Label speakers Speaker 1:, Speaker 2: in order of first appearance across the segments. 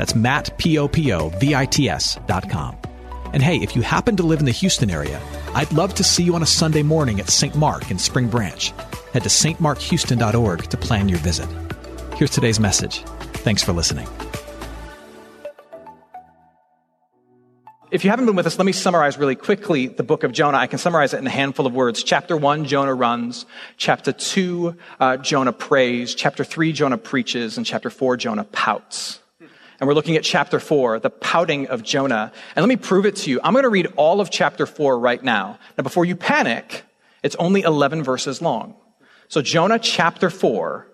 Speaker 1: That's Matt, P-O-P-O-V-I-T-S dot com. And hey, if you happen to live in the Houston area, I'd love to see you on a Sunday morning at St. Mark in Spring Branch. Head to stmarkhouston.org to plan your visit. Here's today's message. Thanks for listening.
Speaker 2: If you haven't been with us, let me summarize really quickly the book of Jonah. I can summarize it in a handful of words. Chapter one, Jonah runs. Chapter two, uh, Jonah prays. Chapter three, Jonah preaches. And chapter four, Jonah pouts. And we're looking at chapter four, the pouting of Jonah. And let me prove it to you. I'm going to read all of chapter four right now. Now, before you panic, it's only 11 verses long. So Jonah chapter four,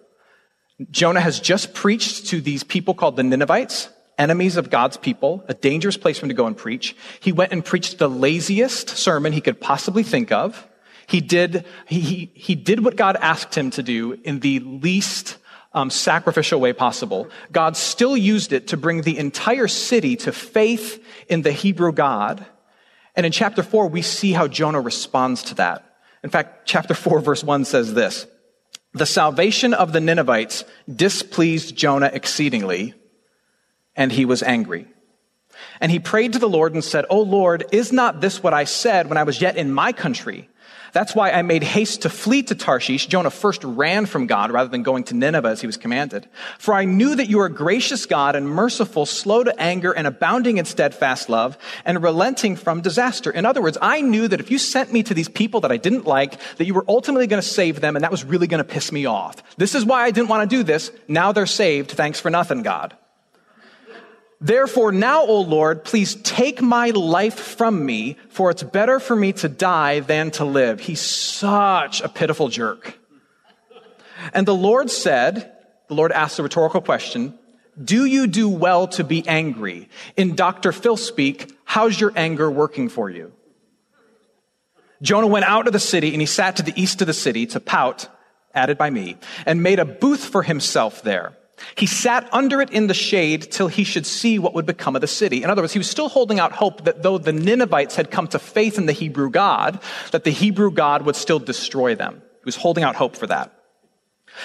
Speaker 2: Jonah has just preached to these people called the Ninevites enemies of God's people, a dangerous place for him to go and preach. He went and preached the laziest sermon he could possibly think of. He did, he, he, he did what God asked him to do in the least um, sacrificial way possible. God still used it to bring the entire city to faith in the Hebrew God. And in chapter four, we see how Jonah responds to that. In fact, chapter four, verse one says this. The salvation of the Ninevites displeased Jonah exceedingly and he was angry. And he prayed to the Lord and said, O Lord, is not this what I said when I was yet in my country? That's why I made haste to flee to Tarshish. Jonah first ran from God rather than going to Nineveh as he was commanded. For I knew that you are gracious God and merciful, slow to anger and abounding in steadfast love and relenting from disaster. In other words, I knew that if you sent me to these people that I didn't like, that you were ultimately going to save them and that was really going to piss me off. This is why I didn't want to do this. Now they're saved. Thanks for nothing, God. Therefore, now, O Lord, please take my life from me, for it's better for me to die than to live. He's such a pitiful jerk. And the Lord said, the Lord asked a rhetorical question, do you do well to be angry? In Dr. Phil speak, how's your anger working for you? Jonah went out of the city and he sat to the east of the city to pout, added by me, and made a booth for himself there. He sat under it in the shade till he should see what would become of the city. In other words, he was still holding out hope that though the Ninevites had come to faith in the Hebrew God, that the Hebrew God would still destroy them. He was holding out hope for that.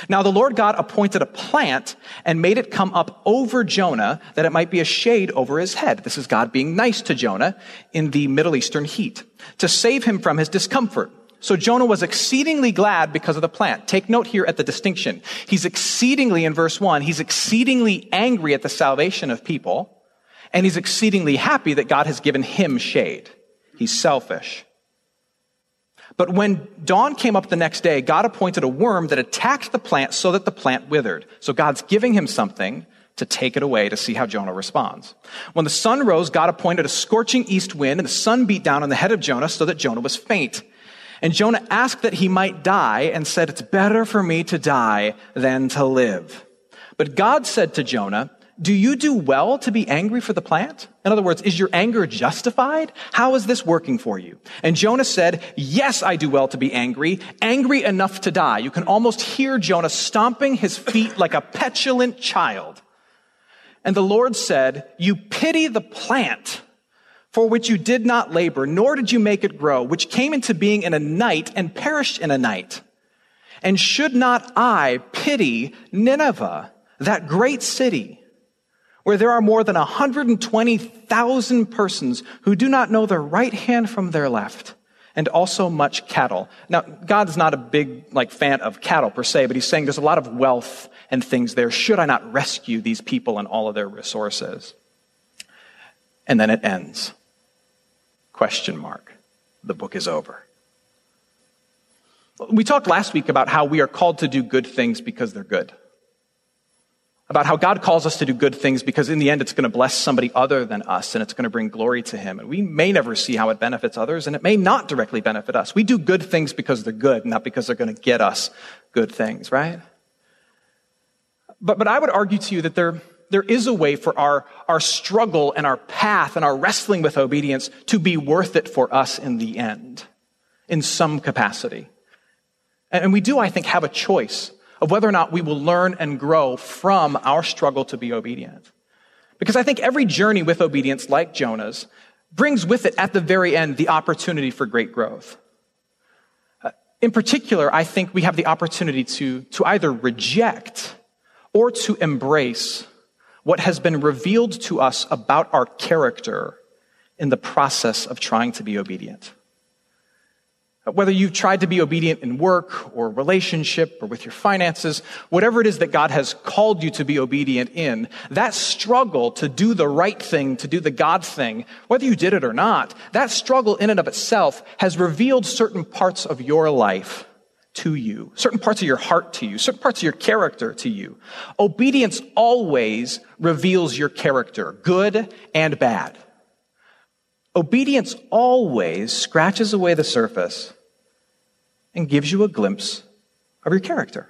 Speaker 2: Now the Lord God appointed a plant and made it come up over Jonah that it might be a shade over his head. This is God being nice to Jonah in the Middle Eastern heat to save him from his discomfort. So Jonah was exceedingly glad because of the plant. Take note here at the distinction. He's exceedingly, in verse one, he's exceedingly angry at the salvation of people, and he's exceedingly happy that God has given him shade. He's selfish. But when dawn came up the next day, God appointed a worm that attacked the plant so that the plant withered. So God's giving him something to take it away to see how Jonah responds. When the sun rose, God appointed a scorching east wind, and the sun beat down on the head of Jonah so that Jonah was faint. And Jonah asked that he might die and said, It's better for me to die than to live. But God said to Jonah, Do you do well to be angry for the plant? In other words, is your anger justified? How is this working for you? And Jonah said, Yes, I do well to be angry, angry enough to die. You can almost hear Jonah stomping his feet like a petulant child. And the Lord said, You pity the plant for which you did not labor, nor did you make it grow, which came into being in a night and perished in a night. And should not I pity Nineveh, that great city, where there are more than 120,000 persons who do not know their right hand from their left, and also much cattle. Now, God's not a big, like, fan of cattle per se, but he's saying there's a lot of wealth and things there. Should I not rescue these people and all of their resources? And then it ends. Question mark. The book is over. We talked last week about how we are called to do good things because they're good. About how God calls us to do good things because in the end it's going to bless somebody other than us and it's going to bring glory to Him. And we may never see how it benefits others and it may not directly benefit us. We do good things because they're good, not because they're going to get us good things, right? But, but I would argue to you that there, there is a way for our, our struggle and our path and our wrestling with obedience to be worth it for us in the end, in some capacity. And we do, I think, have a choice of whether or not we will learn and grow from our struggle to be obedient. Because I think every journey with obedience, like Jonah's, brings with it at the very end the opportunity for great growth. Uh, in particular, I think we have the opportunity to, to either reject or to embrace what has been revealed to us about our character in the process of trying to be obedient. Uh, whether you've tried to be obedient in work or relationship or with your finances, whatever it is that God has called you to be obedient in, that struggle to do the right thing, to do the God thing, whether you did it or not, that struggle in and of itself has revealed certain parts of your life to you, certain parts of your heart to you, certain parts of your character to you. Obedience always reveals your character, good and bad. Obedience always scratches away the surface and gives you a glimpse of your character.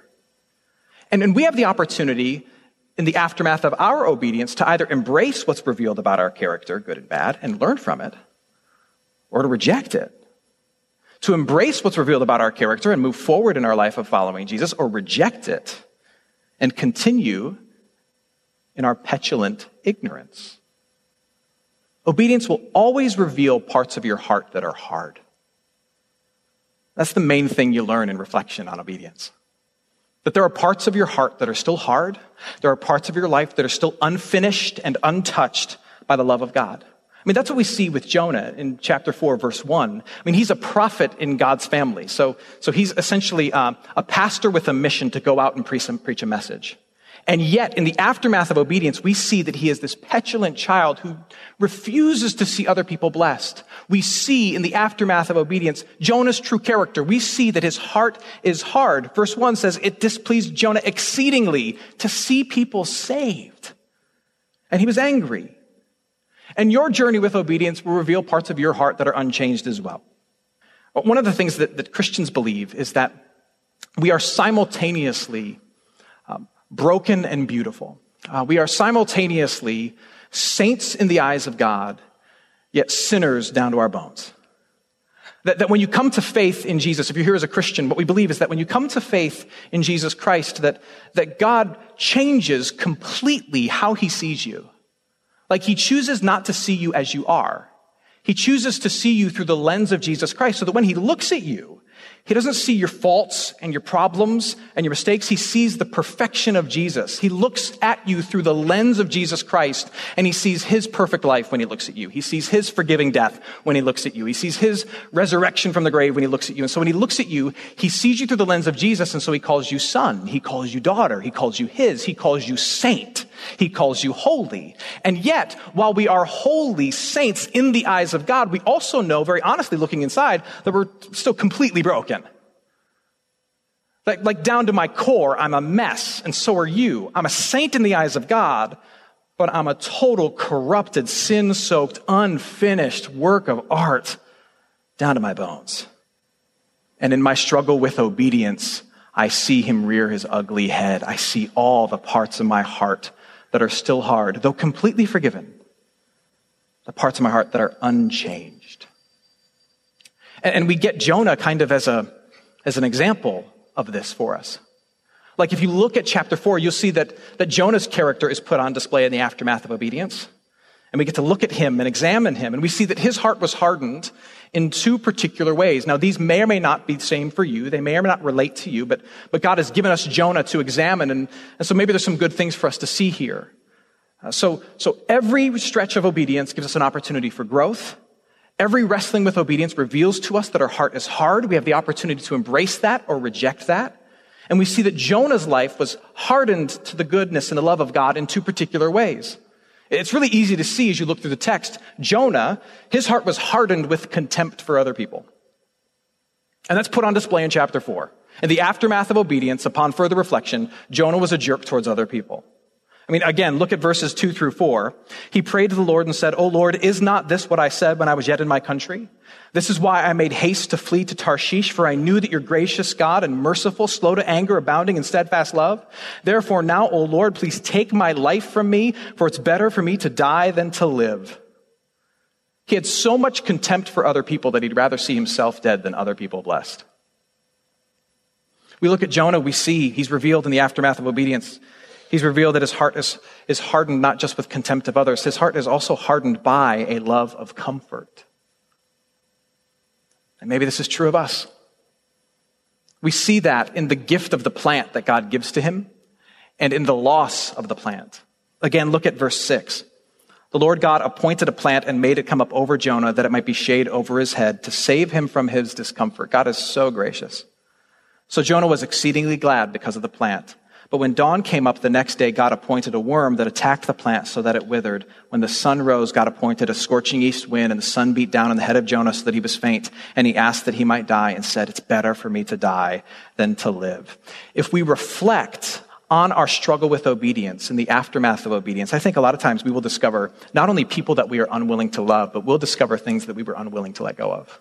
Speaker 2: And, and we have the opportunity in the aftermath of our obedience to either embrace what's revealed about our character, good and bad, and learn from it, or to reject it. To embrace what's revealed about our character and move forward in our life of following Jesus, or reject it and continue in our petulant ignorance. Obedience will always reveal parts of your heart that are hard. That's the main thing you learn in reflection on obedience. That there are parts of your heart that are still hard. There are parts of your life that are still unfinished and untouched by the love of God. I mean, that's what we see with Jonah in chapter 4, verse 1. I mean, he's a prophet in God's family. So, so he's essentially uh, a pastor with a mission to go out and preach, preach a message. And yet, in the aftermath of obedience, we see that he is this petulant child who refuses to see other people blessed. We see in the aftermath of obedience Jonah's true character. We see that his heart is hard. Verse 1 says, It displeased Jonah exceedingly to see people saved. And he was angry. And your journey with obedience will reveal parts of your heart that are unchanged as well. One of the things that, that Christians believe is that we are simultaneously broken and beautiful. Uh, we are simultaneously saints in the eyes of God, yet sinners down to our bones. That, that when you come to faith in Jesus, if you're here as a Christian, what we believe is that when you come to faith in Jesus Christ, that, that God changes completely how he sees you. Like he chooses not to see you as you are. He chooses to see you through the lens of Jesus Christ so that when he looks at you, he doesn't see your faults and your problems and your mistakes. He sees the perfection of Jesus. He looks at you through the lens of Jesus Christ and he sees his perfect life when he looks at you. He sees his forgiving death when he looks at you. He sees his resurrection from the grave when he looks at you. And so when he looks at you, he sees you through the lens of Jesus. And so he calls you son. He calls you daughter. He calls you his. He calls you saint. He calls you holy. And yet, while we are holy saints in the eyes of God, we also know very honestly looking inside that we're still completely broken. Like, like down to my core, I'm a mess, and so are you. I'm a saint in the eyes of God, but I'm a total corrupted, sin soaked, unfinished work of art down to my bones. And in my struggle with obedience, I see him rear his ugly head. I see all the parts of my heart that are still hard, though completely forgiven. The parts of my heart that are unchanged. And, we get Jonah kind of as a, as an example of this for us. Like if you look at chapter four, you'll see that, that Jonah's character is put on display in the aftermath of obedience. And we get to look at him and examine him. And we see that his heart was hardened in two particular ways. Now, these may or may not be the same for you. They may or may not relate to you, but, but God has given us Jonah to examine. And, and so maybe there's some good things for us to see here. Uh, so, so every stretch of obedience gives us an opportunity for growth Every wrestling with obedience reveals to us that our heart is hard. We have the opportunity to embrace that or reject that. And we see that Jonah's life was hardened to the goodness and the love of God in two particular ways. It's really easy to see as you look through the text. Jonah, his heart was hardened with contempt for other people. And that's put on display in chapter four. In the aftermath of obedience, upon further reflection, Jonah was a jerk towards other people. I mean, again, look at verses two through four. He prayed to the Lord and said, O Lord, is not this what I said when I was yet in my country? This is why I made haste to flee to Tarshish, for I knew that you're gracious God and merciful, slow to anger, abounding in steadfast love. Therefore now, O Lord, please take my life from me, for it's better for me to die than to live. He had so much contempt for other people that he'd rather see himself dead than other people blessed. We look at Jonah, we see he's revealed in the aftermath of obedience. He's revealed that his heart is, is hardened not just with contempt of others, his heart is also hardened by a love of comfort. And maybe this is true of us. We see that in the gift of the plant that God gives to him and in the loss of the plant. Again, look at verse 6. The Lord God appointed a plant and made it come up over Jonah that it might be shade over his head to save him from his discomfort. God is so gracious. So Jonah was exceedingly glad because of the plant. But when dawn came up the next day, God appointed a worm that attacked the plant so that it withered. When the sun rose, God appointed a scorching east wind, and the sun beat down on the head of Jonah so that he was faint. And he asked that he might die and said, It's better for me to die than to live. If we reflect on our struggle with obedience and the aftermath of obedience, I think a lot of times we will discover not only people that we are unwilling to love, but we'll discover things that we were unwilling to let go of.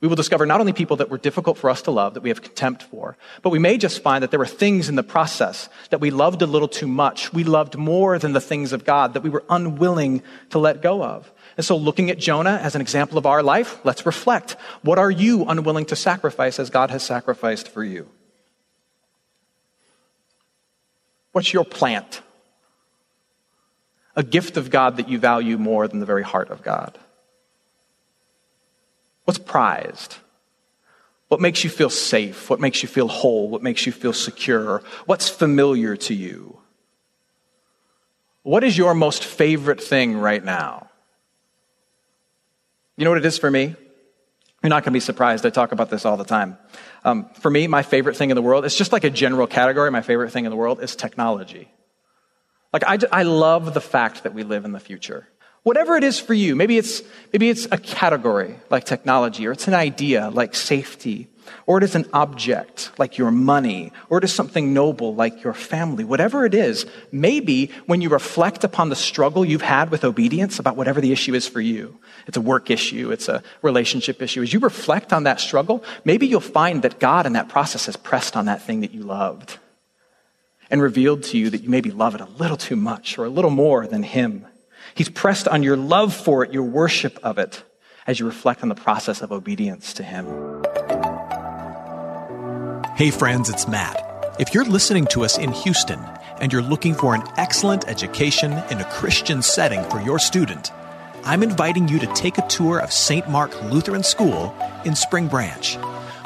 Speaker 2: We will discover not only people that were difficult for us to love, that we have contempt for, but we may just find that there were things in the process that we loved a little too much. We loved more than the things of God that we were unwilling to let go of. And so, looking at Jonah as an example of our life, let's reflect. What are you unwilling to sacrifice as God has sacrificed for you? What's your plant? A gift of God that you value more than the very heart of God. What's prized? What makes you feel safe? What makes you feel whole? What makes you feel secure? What's familiar to you? What is your most favorite thing right now? You know what it is for me? You're not going to be surprised. I talk about this all the time. Um, for me, my favorite thing in the world, it's just like a general category. My favorite thing in the world is technology. Like, I, I love the fact that we live in the future. Whatever it is for you, maybe it's, maybe it's a category like technology, or it's an idea like safety, or it is an object like your money, or it is something noble like your family. Whatever it is, maybe when you reflect upon the struggle you've had with obedience about whatever the issue is for you, it's a work issue, it's a relationship issue, as you reflect on that struggle, maybe you'll find that God in that process has pressed on that thing that you loved and revealed to you that you maybe love it a little too much or a little more than Him. He's pressed on your love for it, your worship of it, as you reflect on the process of obedience to Him.
Speaker 1: Hey, friends, it's Matt. If you're listening to us in Houston and you're looking for an excellent education in a Christian setting for your student, I'm inviting you to take a tour of St. Mark Lutheran School in Spring Branch.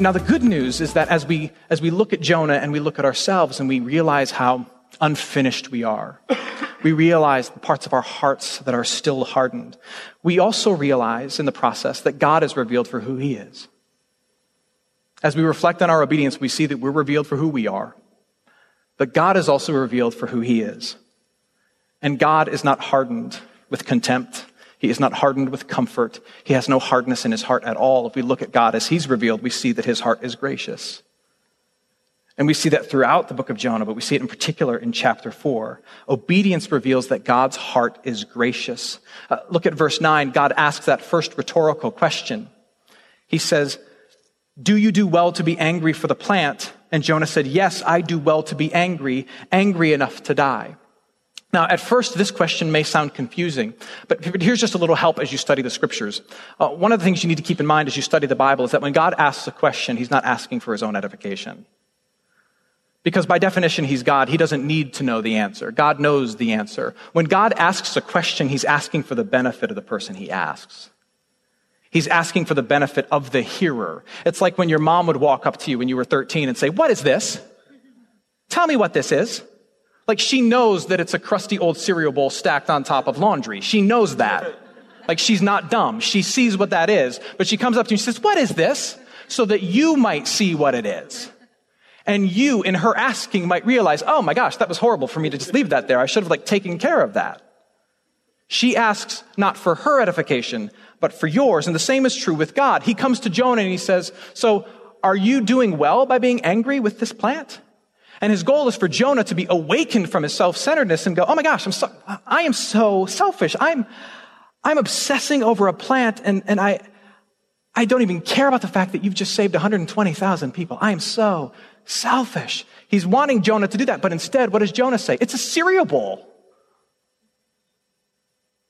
Speaker 2: Now, the good news is that as we, as we look at Jonah and we look at ourselves and we realize how unfinished we are, we realize the parts of our hearts that are still hardened. We also realize in the process that God is revealed for who he is. As we reflect on our obedience, we see that we're revealed for who we are, but God is also revealed for who he is. And God is not hardened with contempt he is not hardened with comfort. He has no hardness in his heart at all. If we look at God as he's revealed, we see that his heart is gracious. And we see that throughout the book of Jonah, but we see it in particular in chapter 4. Obedience reveals that God's heart is gracious. Uh, look at verse 9. God asks that first rhetorical question. He says, Do you do well to be angry for the plant? And Jonah said, Yes, I do well to be angry, angry enough to die. Now, at first, this question may sound confusing, but here's just a little help as you study the scriptures. Uh, one of the things you need to keep in mind as you study the Bible is that when God asks a question, he's not asking for his own edification. Because by definition, he's God. He doesn't need to know the answer. God knows the answer. When God asks a question, he's asking for the benefit of the person he asks. He's asking for the benefit of the hearer. It's like when your mom would walk up to you when you were 13 and say, What is this? Tell me what this is. Like she knows that it's a crusty old cereal bowl stacked on top of laundry. She knows that. Like she's not dumb. She sees what that is, but she comes up to you and says, what is this? So that you might see what it is. And you, in her asking, might realize, oh my gosh, that was horrible for me to just leave that there. I should have like taken care of that. She asks not for her edification, but for yours. And the same is true with God. He comes to Jonah and he says, so are you doing well by being angry with this plant? And his goal is for Jonah to be awakened from his self-centeredness and go, oh my gosh, I'm so, I am so selfish. I'm, I'm obsessing over a plant and, and I, I don't even care about the fact that you've just saved 120,000 people. I am so selfish. He's wanting Jonah to do that, but instead, what does Jonah say? It's a cereal bowl.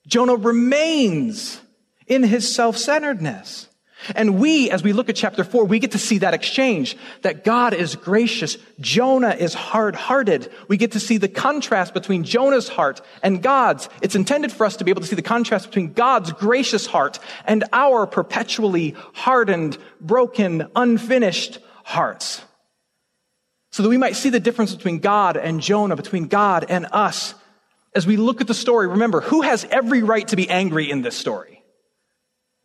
Speaker 2: Jonah remains in his self-centeredness. And we, as we look at chapter four, we get to see that exchange, that God is gracious. Jonah is hard-hearted. We get to see the contrast between Jonah's heart and God's. It's intended for us to be able to see the contrast between God's gracious heart and our perpetually hardened, broken, unfinished hearts. So that we might see the difference between God and Jonah, between God and us. As we look at the story, remember, who has every right to be angry in this story?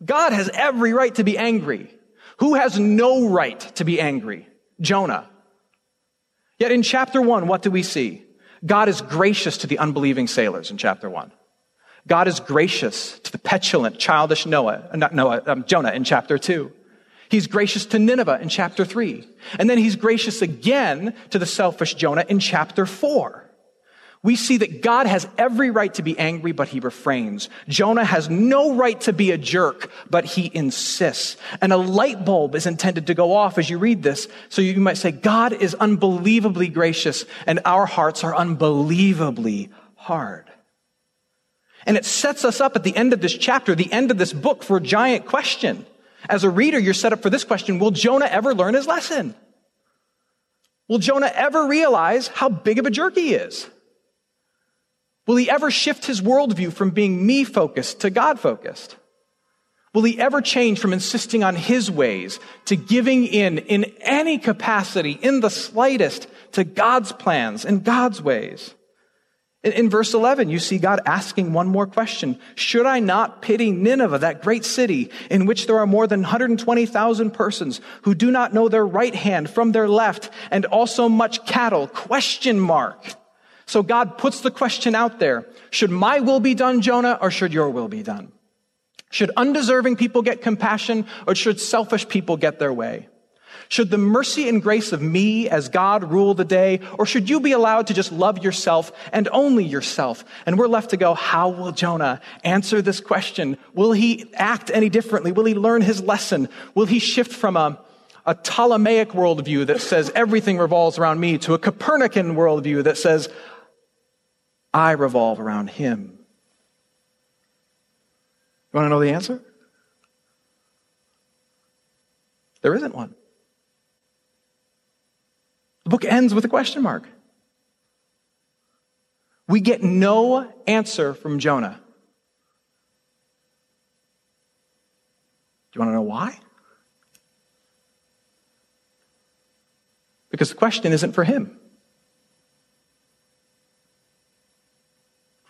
Speaker 2: God has every right to be angry. Who has no right to be angry? Jonah. Yet in chapter one, what do we see? God is gracious to the unbelieving sailors in chapter one. God is gracious to the petulant, childish Noah, uh, not Noah, um, Jonah in chapter two. He's gracious to Nineveh in chapter three. And then he's gracious again to the selfish Jonah in chapter four we see that God has every right to be angry, but he refrains. Jonah has no right to be a jerk, but he insists. And a light bulb is intended to go off as you read this. So you might say, God is unbelievably gracious and our hearts are unbelievably hard. And it sets us up at the end of this chapter, the end of this book for a giant question. As a reader, you're set up for this question. Will Jonah ever learn his lesson? Will Jonah ever realize how big of a jerk he is? Will he ever shift his worldview from being me focused to God focused? Will he ever change from insisting on his ways to giving in in any capacity, in the slightest, to God's plans and God's ways? In, in, verse 11, you see God asking one more question. Should I not pity Nineveh, that great city in which there are more than 120,000 persons who do not know their right hand from their left and also much cattle? Question mark. So God puts the question out there. Should my will be done, Jonah, or should your will be done? Should undeserving people get compassion or should selfish people get their way? Should the mercy and grace of me as God rule the day, or should you be allowed to just love yourself and only yourself? And we're left to go, how will Jonah answer this question? Will he act any differently? Will he learn his lesson? Will he shift from a, a Ptolemaic worldview that says everything revolves around me to a Copernican worldview that says I revolve around him. You want to know the answer? There isn't one. The book ends with a question mark. We get no answer from Jonah. Do you want to know why? Because the question isn't for him.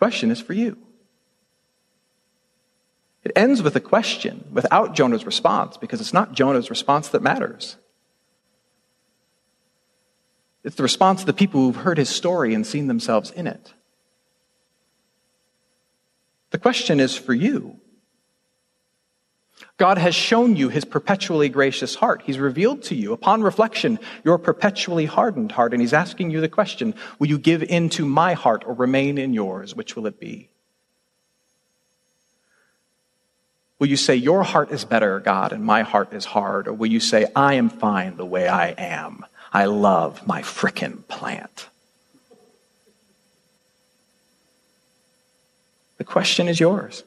Speaker 2: Question is for you. It ends with a question without Jonah's response because it's not Jonah's response that matters. It's the response of the people who've heard his story and seen themselves in it. The question is for you. God has shown you his perpetually gracious heart. He's revealed to you, upon reflection, your perpetually hardened heart, and he's asking you the question, will you give in to my heart or remain in yours? Which will it be? Will you say, Your heart is better, God, and my heart is hard? Or will you say, I am fine the way I am? I love my frickin' plant. The question is yours.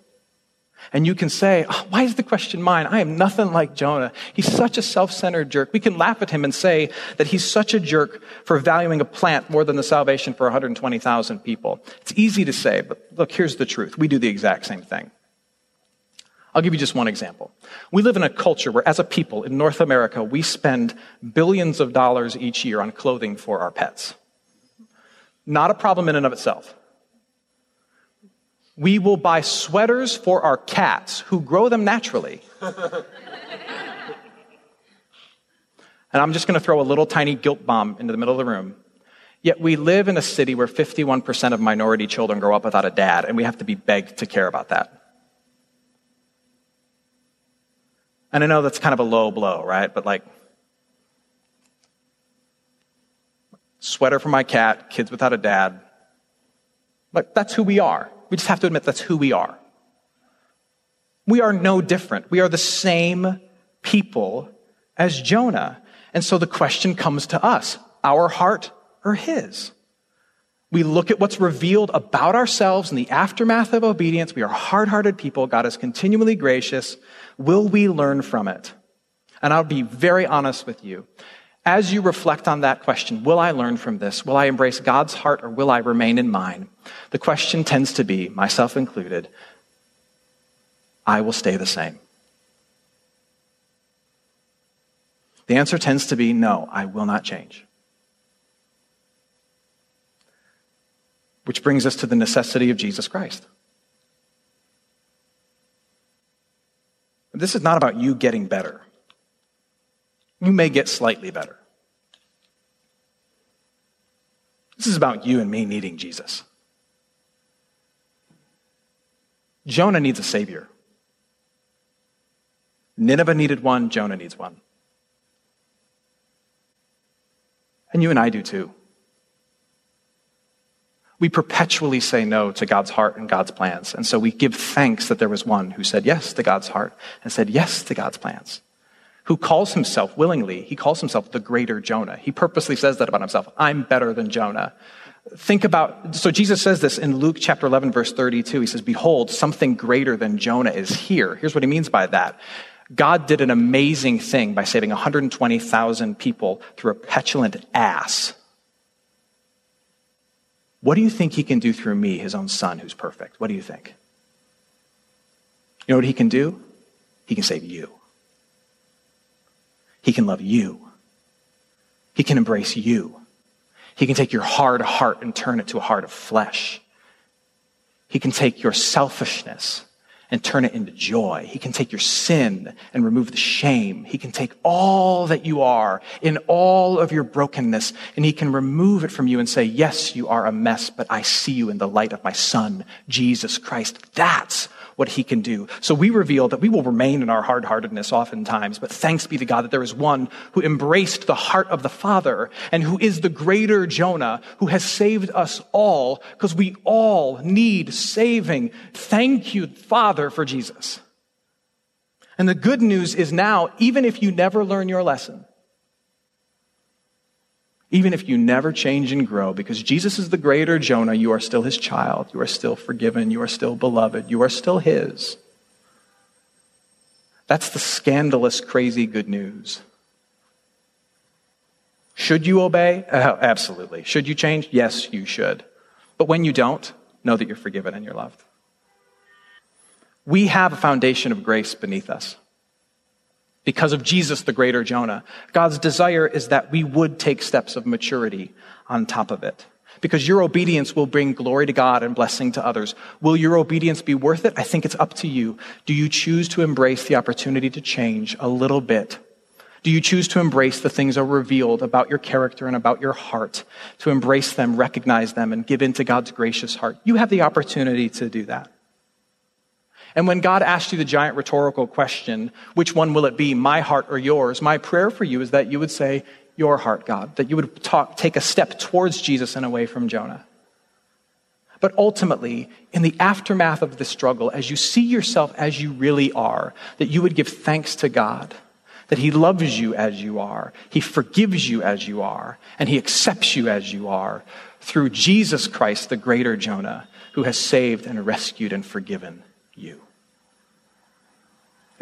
Speaker 2: And you can say, oh, why is the question mine? I am nothing like Jonah. He's such a self-centered jerk. We can laugh at him and say that he's such a jerk for valuing a plant more than the salvation for 120,000 people. It's easy to say, but look, here's the truth. We do the exact same thing. I'll give you just one example. We live in a culture where, as a people in North America, we spend billions of dollars each year on clothing for our pets. Not a problem in and of itself. We will buy sweaters for our cats who grow them naturally. and I'm just going to throw a little tiny guilt bomb into the middle of the room. Yet we live in a city where 51% of minority children grow up without a dad, and we have to be begged to care about that. And I know that's kind of a low blow, right? But like, sweater for my cat, kids without a dad. Like, that's who we are. We just have to admit that's who we are. We are no different. We are the same people as Jonah. And so the question comes to us our heart or his? We look at what's revealed about ourselves in the aftermath of obedience. We are hard hearted people. God is continually gracious. Will we learn from it? And I'll be very honest with you. As you reflect on that question, will I learn from this? Will I embrace God's heart or will I remain in mine? The question tends to be, myself included, I will stay the same. The answer tends to be no, I will not change. Which brings us to the necessity of Jesus Christ. This is not about you getting better. You may get slightly better. This is about you and me needing Jesus. Jonah needs a savior. Nineveh needed one, Jonah needs one. And you and I do too. We perpetually say no to God's heart and God's plans. And so we give thanks that there was one who said yes to God's heart and said yes to God's plans who calls himself willingly, he calls himself the greater Jonah. He purposely says that about himself. I'm better than Jonah. Think about, so Jesus says this in Luke chapter 11, verse 32. He says, Behold, something greater than Jonah is here. Here's what he means by that. God did an amazing thing by saving 120,000 people through a petulant ass. What do you think he can do through me, his own son, who's perfect? What do you think? You know what he can do? He can save you. He can love you. He can embrace you. He can take your hard heart and turn it to a heart of flesh. He can take your selfishness and turn it into joy. He can take your sin and remove the shame. He can take all that you are in all of your brokenness and he can remove it from you and say, yes, you are a mess, but I see you in the light of my son, Jesus Christ. That's what he can do. So we reveal that we will remain in our hard heartedness oftentimes, but thanks be to God that there is one who embraced the heart of the Father and who is the greater Jonah who has saved us all because we all need saving. Thank you, Father, for Jesus. And the good news is now, even if you never learn your lesson, even if you never change and grow, because Jesus is the greater Jonah, you are still his child. You are still forgiven. You are still beloved. You are still his. That's the scandalous, crazy good news. Should you obey? Uh, absolutely. Should you change? Yes, you should. But when you don't, know that you're forgiven and you're loved. We have a foundation of grace beneath us because of Jesus, the greater Jonah. God's desire is that we would take steps of maturity on top of it. Because your obedience will bring glory to God and blessing to others. Will your obedience be worth it? I think it's up to you. Do you choose to embrace the opportunity to change a little bit? Do you choose to embrace the things that are revealed about your character and about your heart? To embrace them, recognize them, and give into God's gracious heart? You have the opportunity to do that. And when God asks you the giant rhetorical question, which one will it be, my heart or yours? My prayer for you is that you would say, your heart, God, that you would talk, take a step towards Jesus and away from Jonah. But ultimately, in the aftermath of the struggle, as you see yourself as you really are, that you would give thanks to God, that He loves you as you are, He forgives you as you are, and He accepts you as you are through Jesus Christ, the greater Jonah, who has saved and rescued and forgiven you.